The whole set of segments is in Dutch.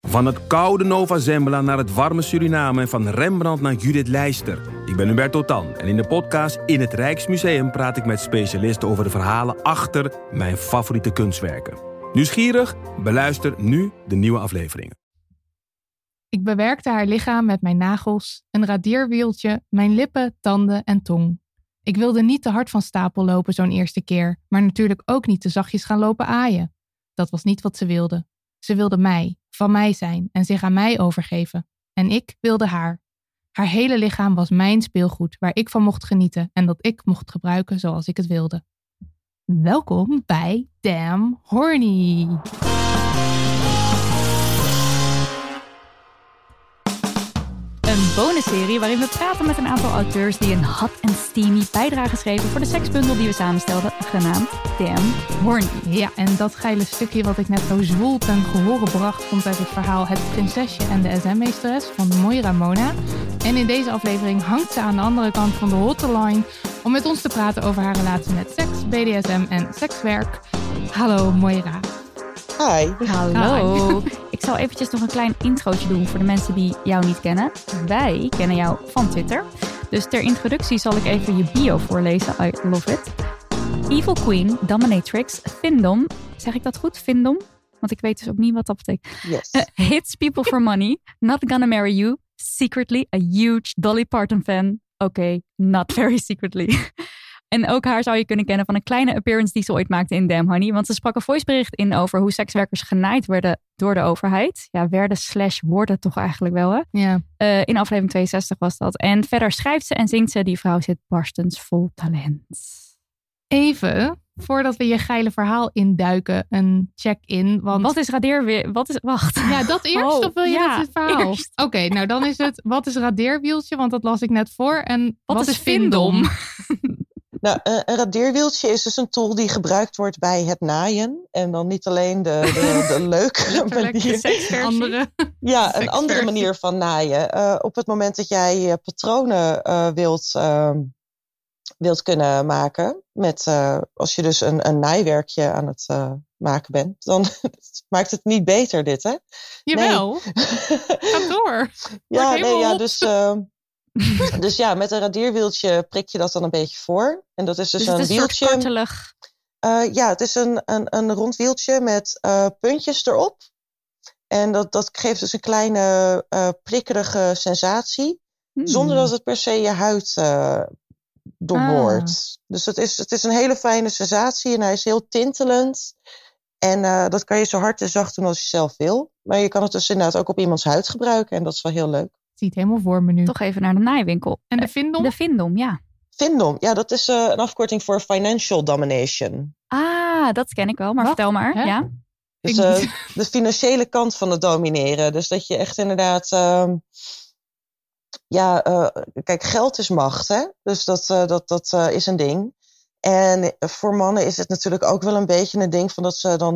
Van het koude Nova Zembla naar het warme Suriname en van Rembrandt naar Judith Leister. Ik ben Hubert Totan en in de podcast In het Rijksmuseum praat ik met specialisten over de verhalen achter mijn favoriete kunstwerken. Nieuwsgierig? Beluister nu de nieuwe afleveringen. Ik bewerkte haar lichaam met mijn nagels, een radeerwieltje, mijn lippen, tanden en tong. Ik wilde niet te hard van stapel lopen zo'n eerste keer, maar natuurlijk ook niet te zachtjes gaan lopen aaien. Dat was niet wat ze wilde. Ze wilde mij, van mij zijn en zich aan mij overgeven. En ik wilde haar. Haar hele lichaam was mijn speelgoed waar ik van mocht genieten en dat ik mocht gebruiken zoals ik het wilde. Welkom bij Damn Horny. Een bonusserie waarin we praten met een aantal auteurs die een hot en steamy bijdrage schreven voor de seksbundel die we samenstelden, genaamd Damn Horny. Ja, en dat geile stukje wat ik net zo zwoel ten gehore bracht, komt uit het verhaal Het Prinsesje en de SM-meesteres van Moira Mona. En in deze aflevering hangt ze aan de andere kant van de hotline om met ons te praten over haar relatie met seks, BDSM en sekswerk. Hallo Moira. Hi. Hallo. zal eventjes nog een klein introotje doen voor de mensen die jou niet kennen. Wij kennen jou van Twitter. Dus ter introductie zal ik even je bio voorlezen. I love it. Evil Queen, Dominatrix, Findom. Zeg ik dat goed? Findom? Want ik weet dus ook niet wat dat betekent. Yes. Uh, hits People for Money, Not Gonna Marry You, Secretly a Huge Dolly Parton fan. Oké, okay, not very secretly. En ook haar zou je kunnen kennen van een kleine appearance die ze ooit maakte in Damn Honey. Want ze sprak een voicebericht in over hoe sekswerkers genaaid werden door de overheid. Ja, werden slash worden toch eigenlijk wel hè? Ja. Uh, in aflevering 62 was dat. En verder schrijft ze en zingt ze. Die vrouw zit barstens vol talent. Even, voordat we je geile verhaal induiken, een check-in. Want... Wat is radeerwiel? Wat is... Wacht. Ja, dat eerst Oh, of wil je ja, dat het verhaal? Oké, nou dan is het, wat is radeerwieltje? Want dat las ik net voor. En wat, is Findom? Nou, een een radeerwieltje is dus een tool die gebruikt wordt bij het naaien. En dan niet alleen de, de, de leuke manier. Andere. Ja, een andere manier van naaien. Eh, op het moment dat jij je patronen eh, wilt, ehm, wilt kunnen maken. Met, eh, als je dus een, een naaiwerkje aan het eh, maken bent. Dan maakt het niet beter dit, hè? Jawel, ga door. Ja, nee, ja, dus, dus ja, met een radeerwieltje prik je dat dan een beetje voor. En dat is dus, Dus een is een soort wieltje. kartelig. Eh, ja, het is een, een, een rond wieltje met eh, puntjes erop. En dat, dat geeft dus een kleine eh, prikkerige sensatie. Hmm. Zonder dat het per se je huid doorboort. Dus het is, het is een hele fijne sensatie en hij is heel tintelend. En dat kan je zo hard en zacht doen als je zelf wil. Maar je kan het dus inderdaad ook op iemands huid gebruiken. En dat is wel heel leuk. Zie het helemaal voor me nu. Toch even naar de naaiwinkel. En de Vindom? De Vindom, ja. Findom, ja, dat is eh, een afkorting voor financial domination. Ah, dat ken ik wel. Maar Wat? vertel maar. Hè? Ja. Dus eh, de financiële kant van het domineren. Dus dat je echt inderdaad. ehm, ja, eh, kijk, geld is macht, hè? Dus dat, eh, dat, dat eh, is een ding. En voor mannen is het natuurlijk ook wel een beetje een ding van dat ze dan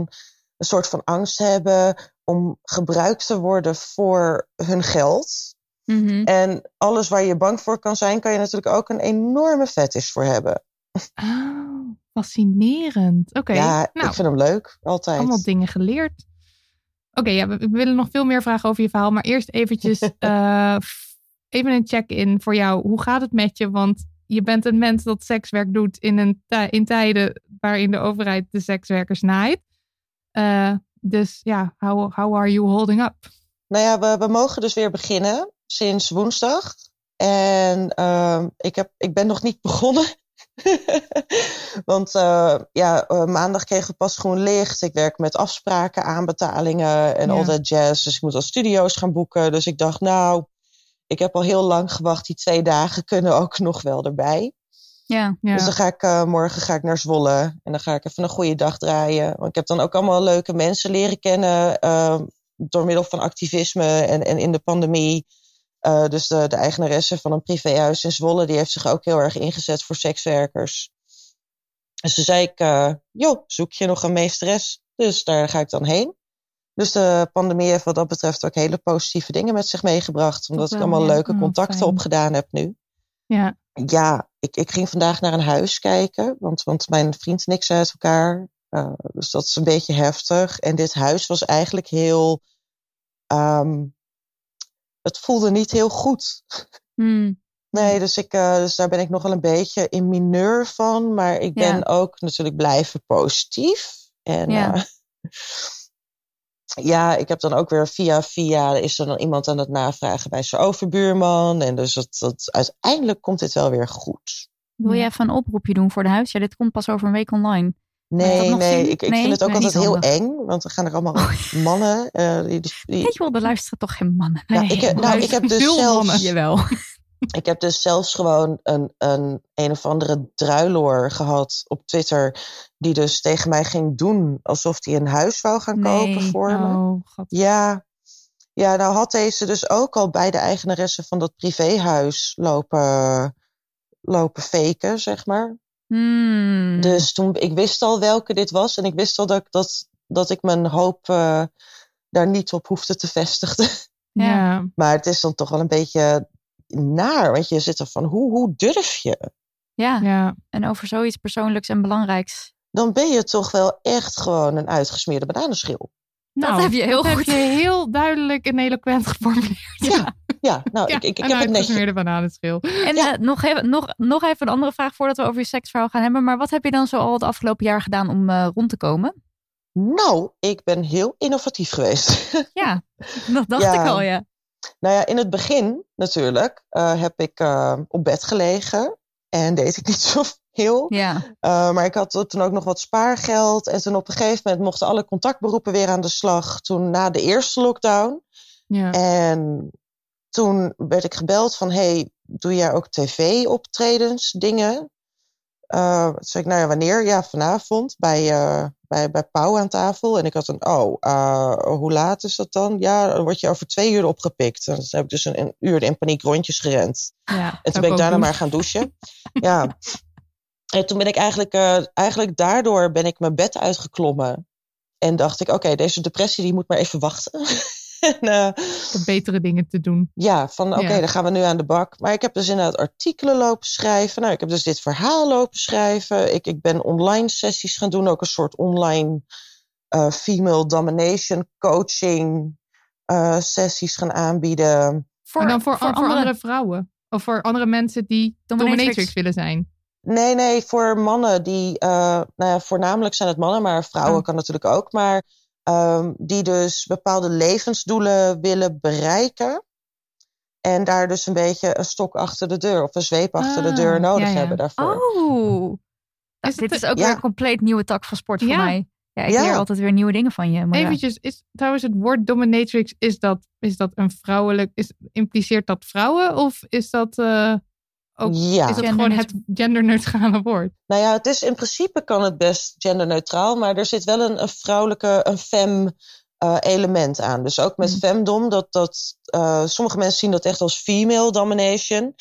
een soort van angst hebben om gebruikt te worden voor hun geld. Mhm. En alles waar je bang voor kan zijn, kan je natuurlijk ook een enorme fetish voor hebben. Oh, fascinerend. Oké, Ja, nou, ik vind hem leuk, altijd. allemaal dingen geleerd. Oké, ja, we, we willen nog veel meer vragen over je verhaal. Maar eerst eventjes eh, even een check-in voor jou. Hoe gaat het met je? Want je bent een mens dat sekswerk doet in, een in tijden waarin de overheid de sekswerkers naait. Eh, dus ja, how, how are you holding up? Nou ja, we, we mogen dus weer beginnen sinds woensdag. En ehm, ik, heb, ik ben nog niet begonnen. Want eh, ja, eh, maandag kregen we pas groen licht. Ik werk met afspraken, aanbetalingen en Ja. al dat jazz. Dus ik moet al studio's gaan boeken. Dus ik dacht, nou, ik heb al heel lang gewacht. Die twee dagen kunnen ook nog wel erbij. Ja. Ja. Dus dan ga ik eh, morgen ga ik naar Zwolle. En dan ga ik even een goede dag draaien. Want ik heb dan ook allemaal leuke mensen leren kennen. eh, door middel van activisme en, en in de pandemie. Eh, dus de, de eigenaresse van een privéhuis in Zwolle. Die heeft zich ook heel erg ingezet voor sekswerkers. Dus toen zei ik, eh, joh, zoek je nog een meesteres? Dus daar ga ik dan heen. Dus de pandemie heeft wat dat betreft ook hele positieve dingen met zich meegebracht. Omdat ik allemaal leuke Oh, contacten fijn. opgedaan heb nu. ja. Ja, ik, ik ging vandaag naar een huis kijken. Want, want mijn vriend en ik zijn uit elkaar. Eh, dus dat is een beetje heftig. En dit huis was eigenlijk heel... ehm, het voelde niet heel goed. Hmm. Nee, dus, ik, eh, dus daar ben ik nog wel een beetje in mineur van. Maar ik ben Ja. ook natuurlijk blijven positief. En Ja. ja. ja, ik heb dan ook weer via via is er dan iemand aan het navragen bij zijn overbuurman. En dus dat, dat, uiteindelijk komt dit wel weer goed. Wil je Ja. even een oproepje doen voor de huis? Ja, dit komt pas over een week online. Nee, nee, ik, ik Nee? vind het ook Nee, altijd heel eng. Want er gaan er allemaal mannen. eh, die, die, die- Weet je wel, er luisteren toch geen mannen? Ja, Nee, ik, heb- nou, ik heb dus zelfs. Jawel. ik heb dus zelfs gewoon een, een een of andere druiloor gehad op Twitter. Die dus tegen mij ging doen alsof hij een huis wou gaan kopen voor me. Oh, god. Ja. ja, nou had deze dus ook al bij de eigenaresse van dat privéhuis lopen, lopen faken, zeg maar. Hmm. Dus toen, ik wist al welke dit was. En ik wist al dat, ik- dat, dat ik mijn hoop eh, daar niet op hoefde te vestigen. Ja. Ja. Maar het is dan toch wel een beetje naar. Want je zit er van, hoe, hoe durf je? ja. Ja. en over zoiets persoonlijks en belangrijks. Dan ben je toch wel echt gewoon een uitgesmeerde bananenschil. Nou, heb je heel dat goed. heb je heel duidelijk en eloquent geformuleerd. Ja, ja nou, Ja, ik, ik, ik heb het netjes. uitgesmeerde bananenschil. En Ja. eh, nog, even, nog, nog even een andere vraag voordat we over je seksverhaal gaan hebben. Maar wat heb je dan zo al het afgelopen jaar gedaan om eh, rond te komen? Nou, ik ben heel innovatief geweest. Ja, dat dacht Ja. ik al, ja. Nou ja, in het begin natuurlijk eh, heb ik eh, op bed gelegen en deed ik niet zoveel. Ja, Uh, maar ik had toen ook nog wat spaargeld. En toen op een gegeven moment mochten alle contactberoepen weer aan de slag. Toen na de eerste lockdown. Ja. En toen werd ik gebeld van... hey, doe jij ook tv-optredens, dingen? Uh, toen zei ik, nou ja, wanneer? Ja, vanavond bij, uh, bij, bij Pauw aan tafel. En ik had een, oh, uh, hoe laat is dat dan? Ja, dan word je over twee uur opgepikt. En toen heb ik dus een, een uur in paniek rondjes gerend. Ja, en toen ben ik daarna maar gaan douchen. ja. En toen ben ik eigenlijk, uh, eigenlijk daardoor ben ik mijn bed uitgeklommen. En dacht ik, oké, okay, deze depressie die moet maar even wachten. en, uh, betere dingen te doen. Ja, van oké, okay, ja. dan gaan we nu aan de bak. Maar ik heb dus inderdaad artikelen lopen schrijven. Nou, ik heb dus dit verhaal lopen schrijven. Ik, ik ben online sessies gaan doen. Ook een soort online uh, female domination coaching uh, sessies gaan aanbieden. Voor, en dan voor, voor, voor andere... andere... vrouwen? Of voor andere mensen die dominatrix, dominatrix willen zijn? Nee, nee, voor mannen die, uh, nou ja, voornamelijk zijn het mannen, maar vrouwen oh. kan natuurlijk ook. Maar um, die dus bepaalde levensdoelen willen bereiken. En daar dus een beetje een stok achter de deur of een zweep achter ah, de deur nodig ja, ja. hebben daarvoor. Oh, dus dit is ook ja. weer een compleet nieuwe tak van sport voor ja. mij. Ja, ik leer altijd weer nieuwe dingen van je. Maar Eventjes, is trouwens het woord dominatrix, is dat, is dat een vrouwelijk, is, impliceert dat vrouwen of is dat... Uh, ook, ja. Is dat gewoon het genderneutrale woord? Nou ja, het is in principe kan het best genderneutraal, maar er zit wel een, een vrouwelijke, een fem uh, element aan. Dus ook met mm. femdom, dat, dat uh, sommige mensen zien dat echt als female domination.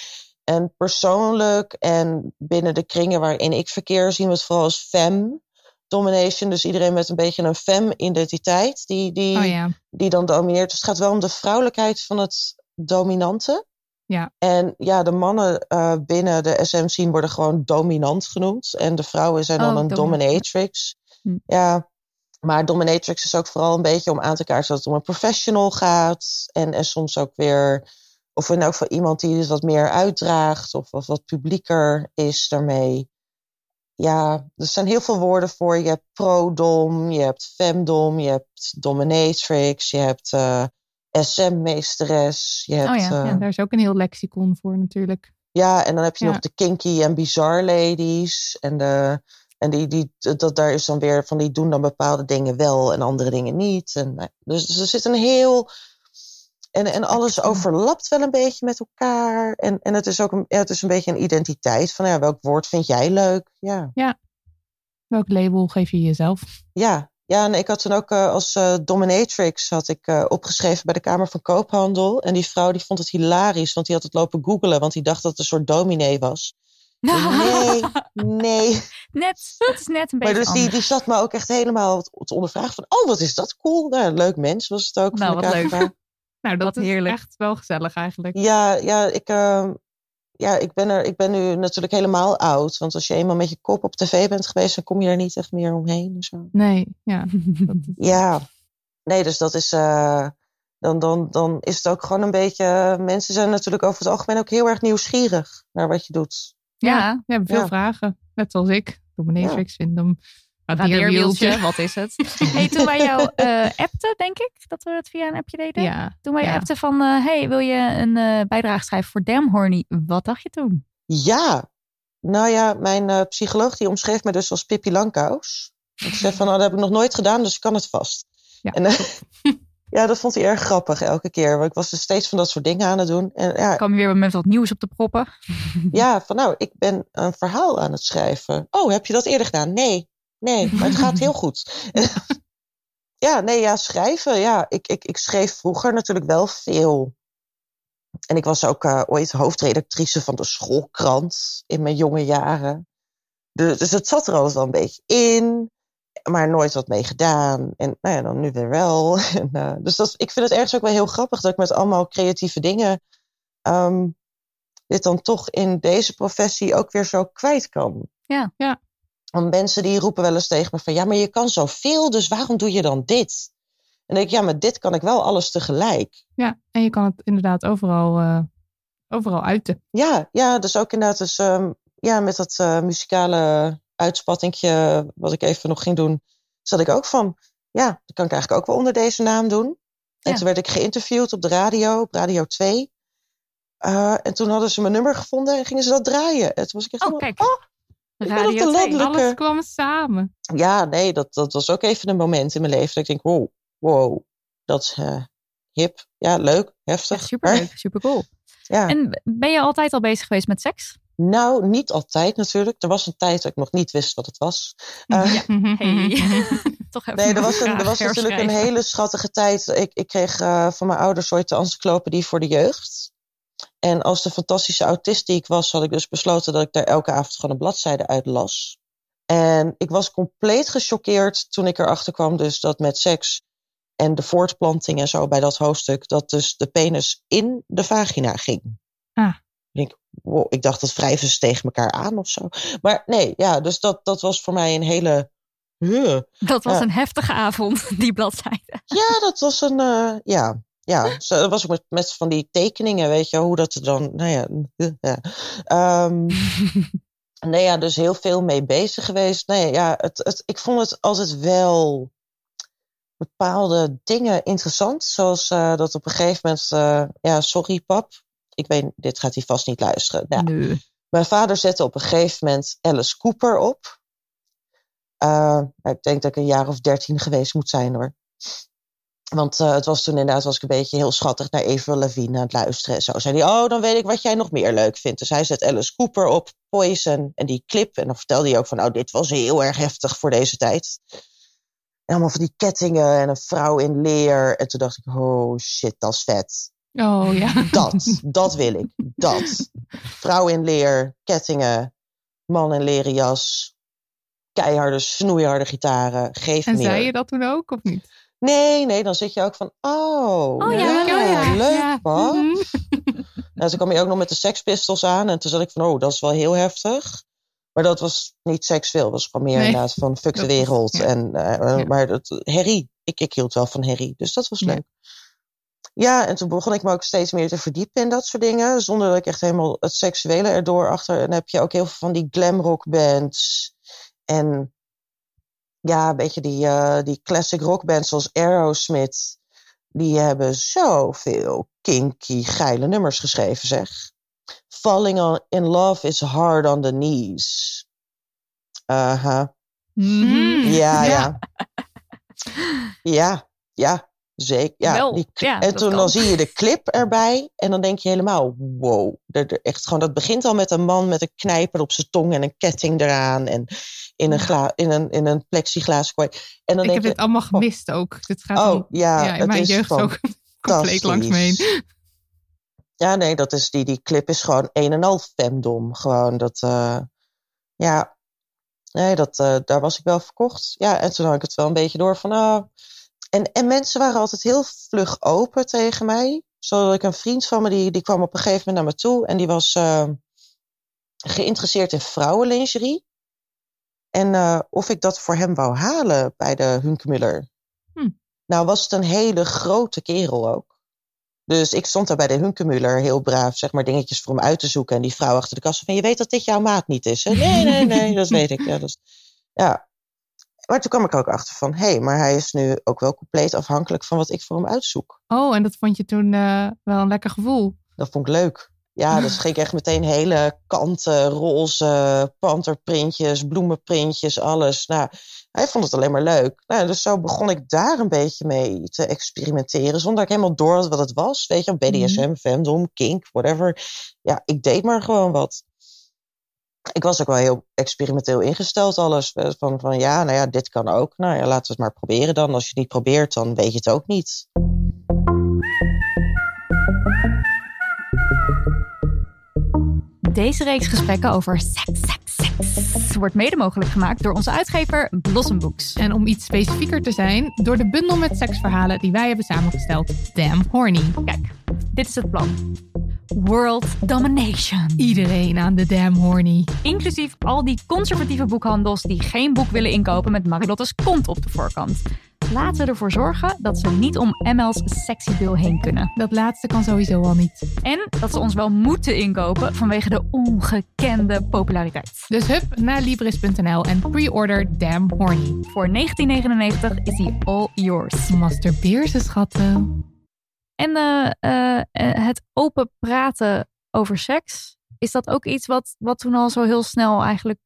En persoonlijk en binnen de kringen waarin ik verkeer, zien we het vooral als fem domination. Dus iedereen met een beetje een fem-identiteit die, die, oh, ja. die dan domineert. Dus het gaat wel om de vrouwelijkheid van het dominante. Ja. En ja, de mannen uh, binnen de SM-scene worden gewoon dominant genoemd. En de vrouwen zijn dan oh, een dominatrix. Hm. Ja, maar dominatrix is ook vooral een beetje om aan te kaarten dat het om een professional gaat. En, en soms ook weer, of in elk geval iemand die het wat meer uitdraagt. Of, of wat publieker is daarmee. Ja, er zijn heel veel woorden voor. Je hebt pro-dom, je hebt femdom, je hebt dominatrix, je hebt... Uh, SM-meesteres. Je hebt, oh ja. Uh, ja, daar is ook een heel lexicon voor natuurlijk. Ja, en dan heb je ja. nog de kinky en bizarre ladies. En, de, en die, die, dat, daar is dan weer van die doen dan bepaalde dingen wel en andere dingen niet. En, dus, dus er zit een heel En, en alles overlapt wel een beetje met elkaar. En, en het is ook een, ja, het is een beetje een identiteit. Van ja, welk woord vind jij leuk? Ja, Welk label geef je jezelf? ja. Ja en ik had toen ook eh, als eh, dominatrix had ik, eh, opgeschreven bij de Kamer van Koophandel. En die vrouw die vond het hilarisch, want die had het lopen googelen. Want die dacht dat het een soort dominee was. Nee, nee. Net, het is net een beetje Maar dus die, die zat me ook echt helemaal te ondervragen van... Oh, wat is dat cool. Nou, een leuk mens was het ook. Nou, van wat leuk. Nou, dat Wat is heerlijk. echt wel gezellig eigenlijk. Ja, ja, ik, ehm, ja ik, ben er, ik ben nu natuurlijk helemaal oud. Want als je eenmaal met je kop op tv bent geweest, dan kom je er niet echt meer omheen. En zo. Nee, ja. Ja, nee, dus dat is. eh, dan, dan, dan is het ook gewoon een beetje. Mensen zijn natuurlijk over het algemeen ook heel erg nieuwsgierig naar wat je doet. Ja, We hebben veel Ja. vragen. Net zoals ik. Dominatrix vind hem. Radierwieltje, wat is het? hey, toen wij jou eh appten, denk ik, dat we het via een appje deden. Ja. Toen wij Ja. appten van, eh, hey, wil je een eh, bijdrage schrijven voor Damn Horny? Wat dacht je toen? Ja, nou ja, mijn eh, psycholoog die omschreef me dus als Pippi Langkous. Ik zei van, nou, dat heb ik nog nooit gedaan, dus ik kan het vast. Ja. En, eh, ja, dat vond hij erg grappig elke keer. Want ik was dus steeds van dat soort dingen aan het doen. En ja, Kwam je weer met wat nieuws op te proppen? ja, van nou, ik ben een verhaal aan het schrijven. Oh, heb je dat eerder gedaan? Nee, nee, maar het gaat heel goed. ja, nee, ja, schrijven. Ja, ik, ik, ik schreef vroeger natuurlijk wel veel. En ik was ook eh, ooit hoofdredactrice van de schoolkrant in mijn jonge jaren. Dus, dus het zat er altijd wel een beetje in, maar nooit wat mee gedaan. En nou ja, dan nu weer wel. En, eh, dus dat, ik vind het ergens ook wel heel grappig dat ik met allemaal creatieve dingen ehm, dit dan toch in deze professie ook weer zo kwijt kan. Ja. Ja. Want mensen die roepen wel eens tegen me van ja, maar je kan zoveel, dus waarom doe je dan dit? En dan denk ik, ja, maar dit kan ik wel alles tegelijk. ja, en je kan het inderdaad overal, eh, overal uiten. Ja, ja, dus ook inderdaad dus, ehm, ja, met dat eh, muzikale uitspattingje wat ik even nog ging doen, zat ik ook van, ja, dat kan ik eigenlijk ook wel onder deze naam doen. En Ja. toen werd ik geïnterviewd op de radio, op Radio 2. Eh, en toen hadden ze mijn nummer gevonden en gingen ze dat draaien. En toen was ik echt Oh, kijk. oh, Radio de 2. landelijke- Alles kwam samen. Ja, nee, dat, dat was ook even een moment in mijn leven. Dat ik denk, wow, wow, dat is eh, hip. Ja, leuk, heftig. Echt superleuk, super cool. Ja. En ben je altijd al bezig geweest met seks? Nou, niet altijd natuurlijk. Er was een tijd dat ik nog niet wist wat het was. Eh, Hey. Toch even Nee, er was, een, er was natuurlijk een hele schattige tijd. Ik, ik kreeg eh, van mijn ouders ooit de encyclopedie voor de jeugd. En als de fantastische autist die ik was, had ik dus besloten dat ik daar elke avond gewoon een bladzijde uit las. En ik was compleet gechoqueerd toen ik erachter kwam dus dat met seks en de voortplanting en zo bij dat hoofdstuk, dat dus de penis in de vagina ging. Ah. Ik denk, wow, ik dacht dat wrijven ze tegen elkaar aan of zo. Maar nee, ja, dus dat, dat was voor mij een hele... Dat was Ja. een heftige avond, die bladzijde. Ja, dat was een. eh, ja, ja. Zo, dat was ook met, met van die tekeningen, weet je, hoe dat er dan. Nou ja. eh, ja. Ehm, nee, ja, dus heel veel mee bezig geweest. Nee, ja, het, het, ik vond het altijd wel bepaalde dingen interessant. Zoals eh, dat op een gegeven moment. eh, ja, sorry, pap. Ik weet, dit gaat hij vast niet luisteren. Nou, Nee. mijn vader zette op een gegeven moment Alice Cooper op. Eh, nou, ik denk dat ik een jaar of dertien geweest moet zijn hoor. Want eh, het was toen inderdaad was ik een beetje heel schattig naar Avril Lavigne aan het luisteren. En zo zei hij, oh, dan weet ik wat jij nog meer leuk vindt. Dus hij zet Alice Cooper op, Poison en die clip. En dan vertelde hij ook van, nou, dit was heel erg heftig voor deze tijd. En allemaal van die kettingen en een vrouw in leer. En toen dacht ik, oh shit, dat is vet. Oh ja. Dat, dat wil ik. Dat. Vrouw in leer, kettingen, man in leren jas, keiharde, snoeiharde gitaren. Geef En meer. zei je dat toen ook of niet? Nee, nee, dan zit je ook van, oh, Oh ja, ja, leuk ja. pap. Mhm. Nou, toen kwam je ook nog met de Sex Pistols aan en toen zat ik van, oh, dat is wel heel heftig. Maar dat was niet seksueel, dat was gewoon meer Nee. inderdaad van fuck de wereld. ja. En, eh, Ja. Maar dat, herrie, ik, ik hield wel van herrie, dus dat was Ja. leuk. Ja, en toen begon ik me ook steeds meer te verdiepen in dat soort dingen. Zonder dat ik echt helemaal het seksuele erdoor achter. En dan heb je ook heel veel van die glamrock bands. En ja, een beetje die, eh, die classic rock bands zoals Aerosmith. Die hebben zoveel kinky, geile nummers geschreven, zeg. Falling on, in love is hard on the knees. Aha. Mhm. Ja, Ja. ja. Ja, ja. Zeker. Ja, Wel, die cli- ja, en dat toen kan. dan zie je de clip erbij. En dan denk je helemaal, wow. Er- echt gewoon, dat begint al met een man met een knijper op zijn tong en een ketting eraan. En in een, gla, in een, in een plexiglaas. En dan Ik heb denk dit allemaal gemist ook. Dit gaat oh ja, ja, in het mijn is jeugd ook compleet langs me heen. Ja, nee, dat is die, die clip is gewoon een en al femdom. Gewoon dat, eh, ja, nee, dat, eh, daar was ik wel verkocht. Ja, en toen had ik het wel een beetje door van, oh. En, en mensen waren altijd heel vlug open tegen mij. Zodat ik een vriend van me, die, die kwam op een gegeven moment naar me toe. En die was eh, geïnteresseerd in vrouwenlingerie. En eh, of ik dat voor hem wou halen bij de Hunkemuller. Hm. Nou was het een hele grote kerel ook. Dus ik stond daar bij de Hunkemuller heel braaf, zeg maar, dingetjes voor hem uit te zoeken. En die vrouw achter de kassa van, je weet dat dit jouw maat niet is, hè? Nee, nee, nee, dat weet ik. Ja, dus, ja. Maar toen kwam ik ook achter van, hé, hey, maar hij is nu ook wel compleet afhankelijk van wat ik voor hem uitzoek. Oh, en dat vond je toen eh, wel een lekker gevoel. Dat vond ik leuk. Ja, dus ging ik echt meteen hele kanten, roze, panterprintjes, bloemenprintjes, alles. Nou, hij vond het alleen maar leuk. Nou, dus zo begon ik daar een beetje mee te experimenteren, zonder dat ik helemaal door had wat het was. Weet je, BDSM, femdom, kink, whatever. Ja, ik deed maar gewoon wat. Ik was ook wel heel experimenteel ingesteld, alles. Van, van ja, nou ja, dit kan ook. Nou ja, laten we het maar proberen dan. Als je het niet probeert, dan weet je het ook niet. Deze reeks gesprekken over seks, seks, seks wordt mede mogelijk gemaakt door onze uitgever Blossom Books. En om iets specifieker te zijn, door de bundel met seksverhalen die wij hebben samengesteld. Damn horny. Kijk, dit is het plan. World Domination. Iedereen aan de damn horny. Inclusief al die conservatieve boekhandels die geen boek willen inkopen met Marilotte's kont op de voorkant. Laten we ervoor zorgen dat ze niet om ML's sexy bill heen kunnen. Dat laatste kan sowieso al niet. En dat ze ons wel moeten inkopen vanwege de ongekende populariteit. Dus hup naar Libris.nl en pre-order Damn Horny. Voor 1999 is die all yours. Masturbeer ze schatten. En eh, eh, eh, het open praten over seks, is dat ook iets wat, wat toen al zo heel snel eigenlijk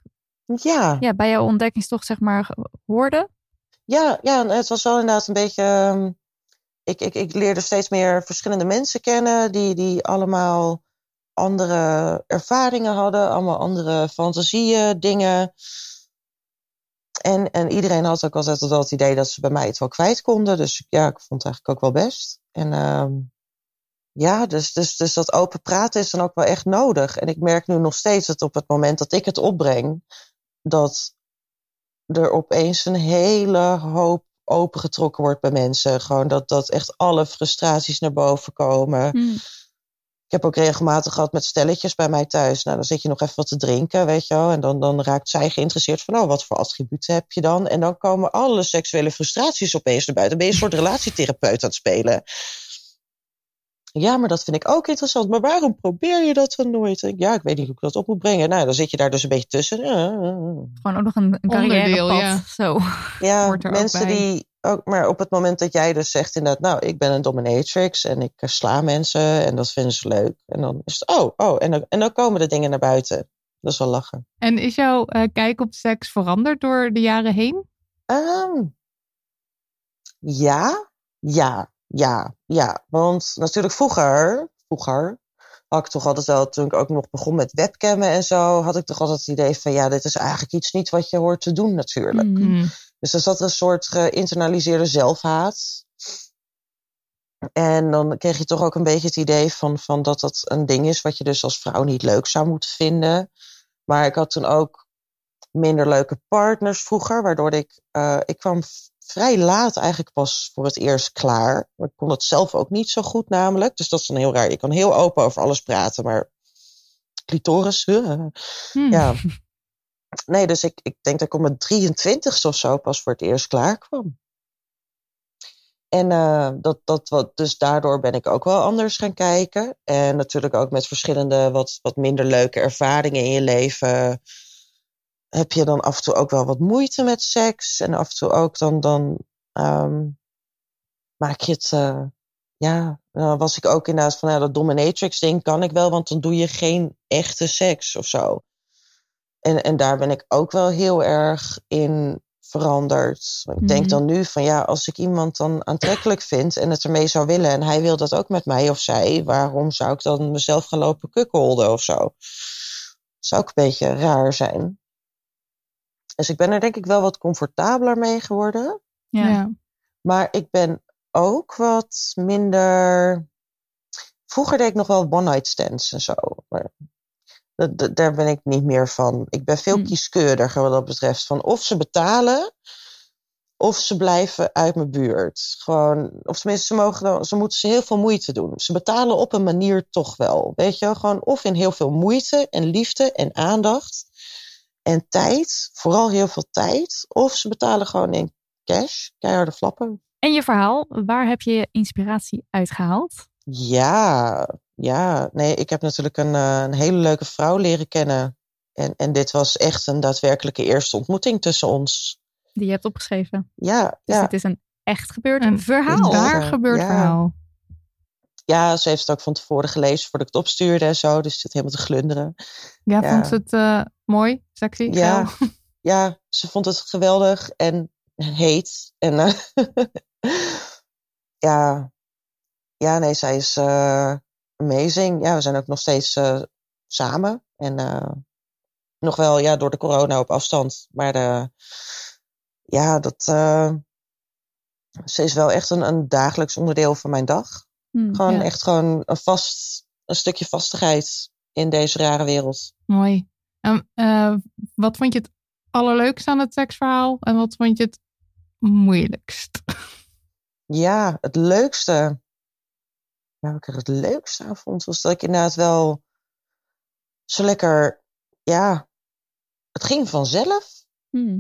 Ja, ja, bij jouw ontdekkingstocht zeg maar hoorde? Ja, ja, het was wel inderdaad een beetje. ehm, ik, ik, ik leerde steeds meer verschillende mensen kennen die, die allemaal andere ervaringen hadden, allemaal andere fantasieën, dingen. En, en iedereen had ook altijd wel het idee dat ze bij mij het wel kwijt konden. Dus ja, ik vond het eigenlijk ook wel best. En ehm, ja, dus, dus, dus dat open praten is dan ook wel echt nodig. En ik merk nu nog steeds dat op het moment dat ik het opbreng, dat er opeens een hele hoop opengetrokken wordt bij mensen. Gewoon dat, dat echt alle frustraties naar boven komen. Ik heb ook regelmatig gehad met stelletjes bij mij thuis. Nou, dan zit je nog even wat te drinken, weet je wel. En dan, dan raakt zij geïnteresseerd van, oh, wat voor attributen heb je dan? En dan komen alle seksuele frustraties opeens naar buiten. Dan ben je een soort relatietherapeut aan het spelen. Ja, maar dat vind ik ook interessant. Maar waarom probeer je dat dan nooit? Ja, ik weet niet hoe ik dat op moet brengen. Nou, dan zit je daar dus een beetje tussen. Ja, Gewoon ook nog een, een carrièrepad. ja. Zo. ja, mensen die ook, maar op het moment dat jij dus zegt inderdaad, nou, ik ben een dominatrix en ik eh, sla mensen en dat vinden ze leuk. En dan is het, oh, oh, en dan, en dan komen de dingen naar buiten. Dat is wel lachen. En is jouw eh, kijk op seks veranderd door de jaren heen? Ehm, ja, ja, ja, ja. Want natuurlijk vroeger, vroeger had ik toch altijd wel, toen ik ook nog begon met webcammen en zo, had ik toch altijd het idee van, ja, dit is eigenlijk iets niet wat je hoort te doen natuurlijk. Mm. Dus er zat een soort geïnternaliseerde zelfhaat. En dan kreeg je toch ook een beetje het idee van, van dat dat een ding is wat je dus als vrouw niet leuk zou moeten vinden. Maar ik had toen ook minder leuke partners vroeger, waardoor ik, eh, ik kwam vrij laat eigenlijk pas voor het eerst klaar. Ik kon het zelf ook niet zo goed namelijk. Dus dat is dan heel raar. Je kan heel open over alles praten, maar clitoris, huh? Hmm. ja. Nee, dus ik, ik denk dat ik om mijn 23 of zo pas voor het eerst klaar kwam. En eh, dat, dat wat, dus daardoor ben ik ook wel anders gaan kijken. En natuurlijk ook met verschillende wat, wat minder leuke ervaringen in je leven. Heb je dan af en toe ook wel wat moeite met seks. En af en toe ook dan, dan ehm, maak je het. eh, ja, dan was ik ook inderdaad van ja, dat dominatrix ding kan ik wel, want dan doe je geen echte seks of zo. En, en daar ben ik ook wel heel erg in veranderd. Ik denk Mhm. dan nu van ja, als ik iemand dan aantrekkelijk vind en het ermee zou willen en hij wil dat ook met mij of zij, waarom zou ik dan mezelf gaan lopen kukkelden of zo? Zou ook een beetje raar zijn. Dus ik ben er denk ik wel wat comfortabeler mee geworden. Ja. Ja. Maar ik ben ook wat minder. Vroeger deed ik nog wel one-night stands en zo. Maar dat- daar ben ik niet meer van. Ik ben veel Hm. kieskeuriger wat dat betreft. Van of ze betalen, of ze blijven uit mijn buurt. Gewoon, of tenminste, ze, mogen dan, ze moeten ze heel veel moeite doen. Ze betalen op een manier toch wel. Weet je? Gewoon of in heel veel moeite en liefde en aandacht. En tijd, vooral heel veel tijd. Of ze betalen gewoon in cash, keiharde flappen. En je verhaal, waar heb je je inspiratie uitgehaald? Ja, ja. Nee, ik heb natuurlijk een, eh, een hele leuke vrouw leren kennen. En, en dit was echt een daadwerkelijke eerste ontmoeting tussen ons. Die je hebt opgeschreven. Ja, Dus ja. dit is een echt gebeurd Een verhaal. Daar Ja. gebeurt Ja. verhaal. ja, ze heeft het ook van tevoren gelezen voordat ik het opstuurde en zo. Dus het zit helemaal te glunderen. Ja, Ja. vond ze het eh, mooi, sexy, Ja. geil? Ja, ze vond het geweldig en heet. En eh, ja. ja, nee, zij is eh, amazing. Ja, we zijn ook nog steeds eh, samen. En eh, nog wel ja, door de corona op afstand. Maar de, ja, dat, eh, ze is wel echt een, een dagelijks onderdeel van mijn dag. Hm. Gewoon Ja. echt gewoon een vast, een stukje vastigheid in deze rare wereld. Mooi. En, eh, wat vond je het allerleukste aan het seksverhaal? En wat vond je het moeilijkst? Ja, het leukste. Ja, wat ik er het leukste aan vond, was dat ik inderdaad wel zo lekker, ja, het ging vanzelf. Hm.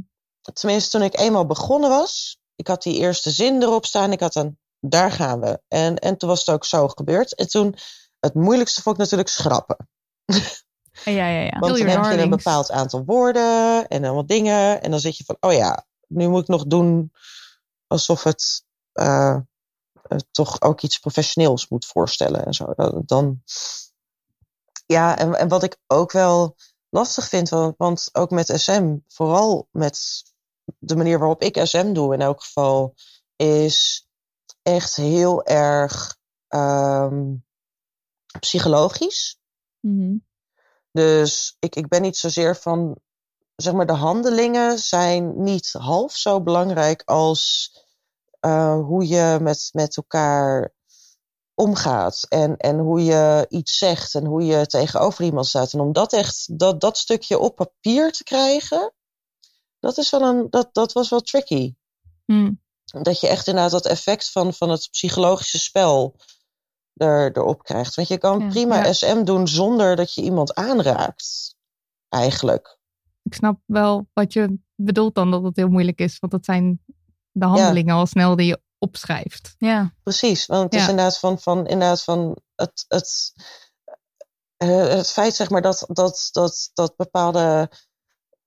Tenminste, toen ik eenmaal begonnen was, ik had die eerste zin erop staan, ik had een, daar gaan we. En, en toen was het ook zo gebeurd. En toen, het moeilijkste vond ik natuurlijk schrappen. Ja, ja, ja. Want dan heb je een bepaald aantal woorden en dan wat dingen. En dan zit je van, oh ja, nu moet ik nog doen alsof het eh, toch ook iets professioneels moet voorstellen en zo. Dan, dan ja, en, en wat ik ook wel lastig vind, want, want ook met SM, vooral met de manier waarop ik SM doe in elk geval, is echt heel erg ehm, psychologisch. Mhm. Dus ik, ik ben niet zozeer van, zeg maar, de handelingen zijn niet half zo belangrijk als eh, hoe je met, met elkaar omgaat. En, en hoe je iets zegt en hoe je tegenover iemand staat. En om dat echt, dat, dat stukje op papier te krijgen, dat, is wel een, dat, dat was wel tricky. Hm. Dat je echt inderdaad dat effect van, van het psychologische spel er, erop krijgt. Want je kan Ja. prima Ja. SM doen zonder dat je iemand aanraakt. Eigenlijk. Ik snap wel wat je bedoelt dan dat het heel moeilijk is. Want dat zijn de handelingen al snel die je opschrijft. Ja. Precies. Want het is inderdaad van, van, inderdaad van het, het, eh, het feit zeg maar, dat, dat, dat, dat bepaalde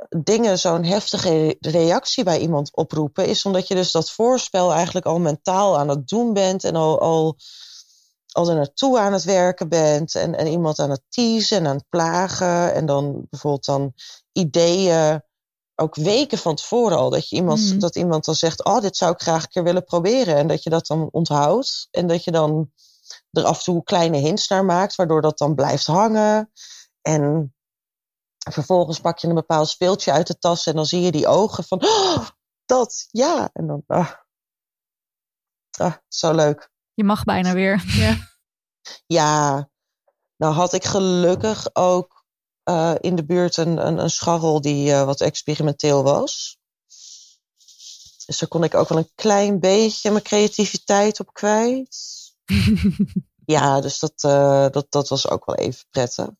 dingen zo'n heftige reactie bij iemand oproepen, is omdat je dus dat voorspel eigenlijk al mentaal aan het doen bent en al, al, al er naartoe aan het werken bent en, en iemand aan het teasen en aan het plagen en dan bijvoorbeeld dan ideeën, ook weken van tevoren al, dat, je iemand, Mhm. dat iemand dan zegt, oh, dit zou ik graag een keer willen proberen en dat je dat dan onthoudt en dat je dan er af en toe kleine hints naar maakt, waardoor dat dan blijft hangen en vervolgens pak je een bepaald speeltje uit de tas en dan zie je die ogen van "Oh, dat, ja. En dan, ah, ah, zo leuk. Je mag bijna weer. Ja, nou had ik gelukkig ook eh, in de buurt een, een, een scharrel die eh, wat experimenteel was. Dus daar kon ik ook wel een klein beetje mijn creativiteit op kwijt. ja, dus dat, eh, dat, dat was ook wel even prettig.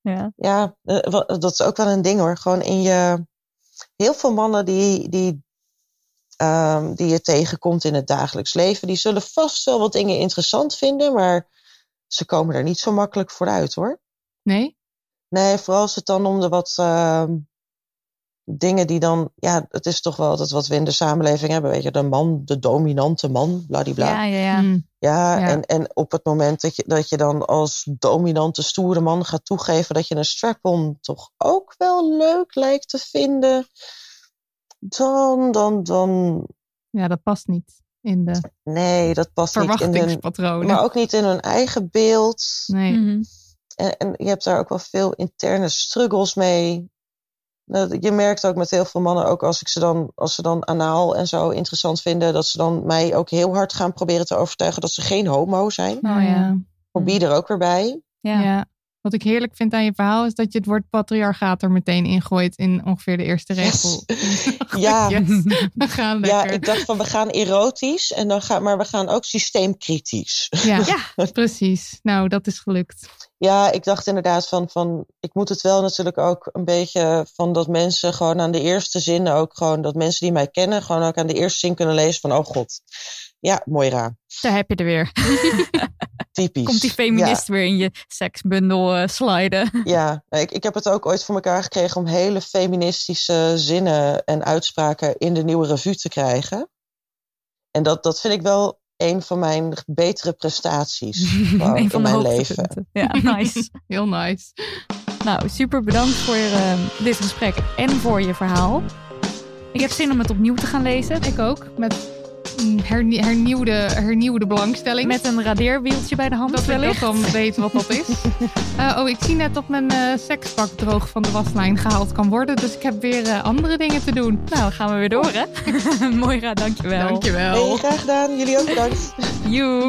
Ja. Ja, dat is ook wel een ding hoor. Gewoon in je. Heel veel mannen die, die, ehm, die je tegenkomt in het dagelijks leven, die zullen vast wel wat dingen interessant vinden, maar ze komen er niet zo makkelijk vooruit hoor. Nee? Nee, vooral als het dan om de wat ehm, dingen die dan. Ja, het is toch wel dat wat we in de samenleving hebben. Weet je, de man, de dominante man, bladibla. Ja, ja, ja. Hm. Ja, Ja. En, en op het moment dat je, dat je dan als dominante, stoere man gaat toegeven dat je een strap-on toch ook wel leuk lijkt te vinden, dan, dan, dan. Ja, dat past niet in de Nee, dat past niet in hun. verwachtingspatronen. Maar ook niet in hun eigen beeld. Nee. Mhm. En, en je hebt daar ook wel veel interne struggles mee. Je merkt ook met heel veel mannen, ook als ik ze dan, als ze dan anaal en zo interessant vinden, dat ze dan mij ook heel hard gaan proberen te overtuigen dat ze geen homo zijn. Oh ja. Hobie er ook weer bij. Ja. Ja. Wat ik heerlijk vind aan je verhaal is dat je het woord patriarchaat er meteen ingooit in ongeveer de eerste regel. Ja. Yes, we gaan Ja, lekker. ik dacht van we gaan erotisch, en dan gaan, maar we gaan ook systeemkritisch. Ja, Ja. precies. Nou, dat is gelukt. Ja, ik dacht inderdaad van, van, ik moet het wel natuurlijk ook een beetje van dat mensen gewoon aan de eerste zin ook gewoon, dat mensen die mij kennen, gewoon ook aan de eerste zin kunnen lezen van, oh god, ja, Moira, Daar heb je er weer. typisch. Komt die feminist weer in je seksbundel eh, sliden. Ja. Nee, ik, ik heb het ook ooit voor elkaar gekregen om hele feministische zinnen en uitspraken in de nieuwe revue te krijgen. En dat, dat vind ik wel een van mijn betere prestaties een van in mijn leven. Ja, nice. Heel nice. Nou, super bedankt voor eh, dit gesprek en voor je verhaal. Ik heb zin om het opnieuw te gaan lezen. Ik ook. Met hernie- hernieuwde, hernieuwde belangstelling. Met een radeerwieltje bij de hand dat ik dat wellicht. dan weet wat dat is. Eh, oh, ik zie net dat mijn eh sekspak droog van de waslijn gehaald kan worden. Dus ik heb weer eh, andere dingen te doen. Nou, dan gaan we weer door, hè? Moira, dankjewel. Dankjewel. Hey, graag gedaan. Jullie ook bedankt. Joe.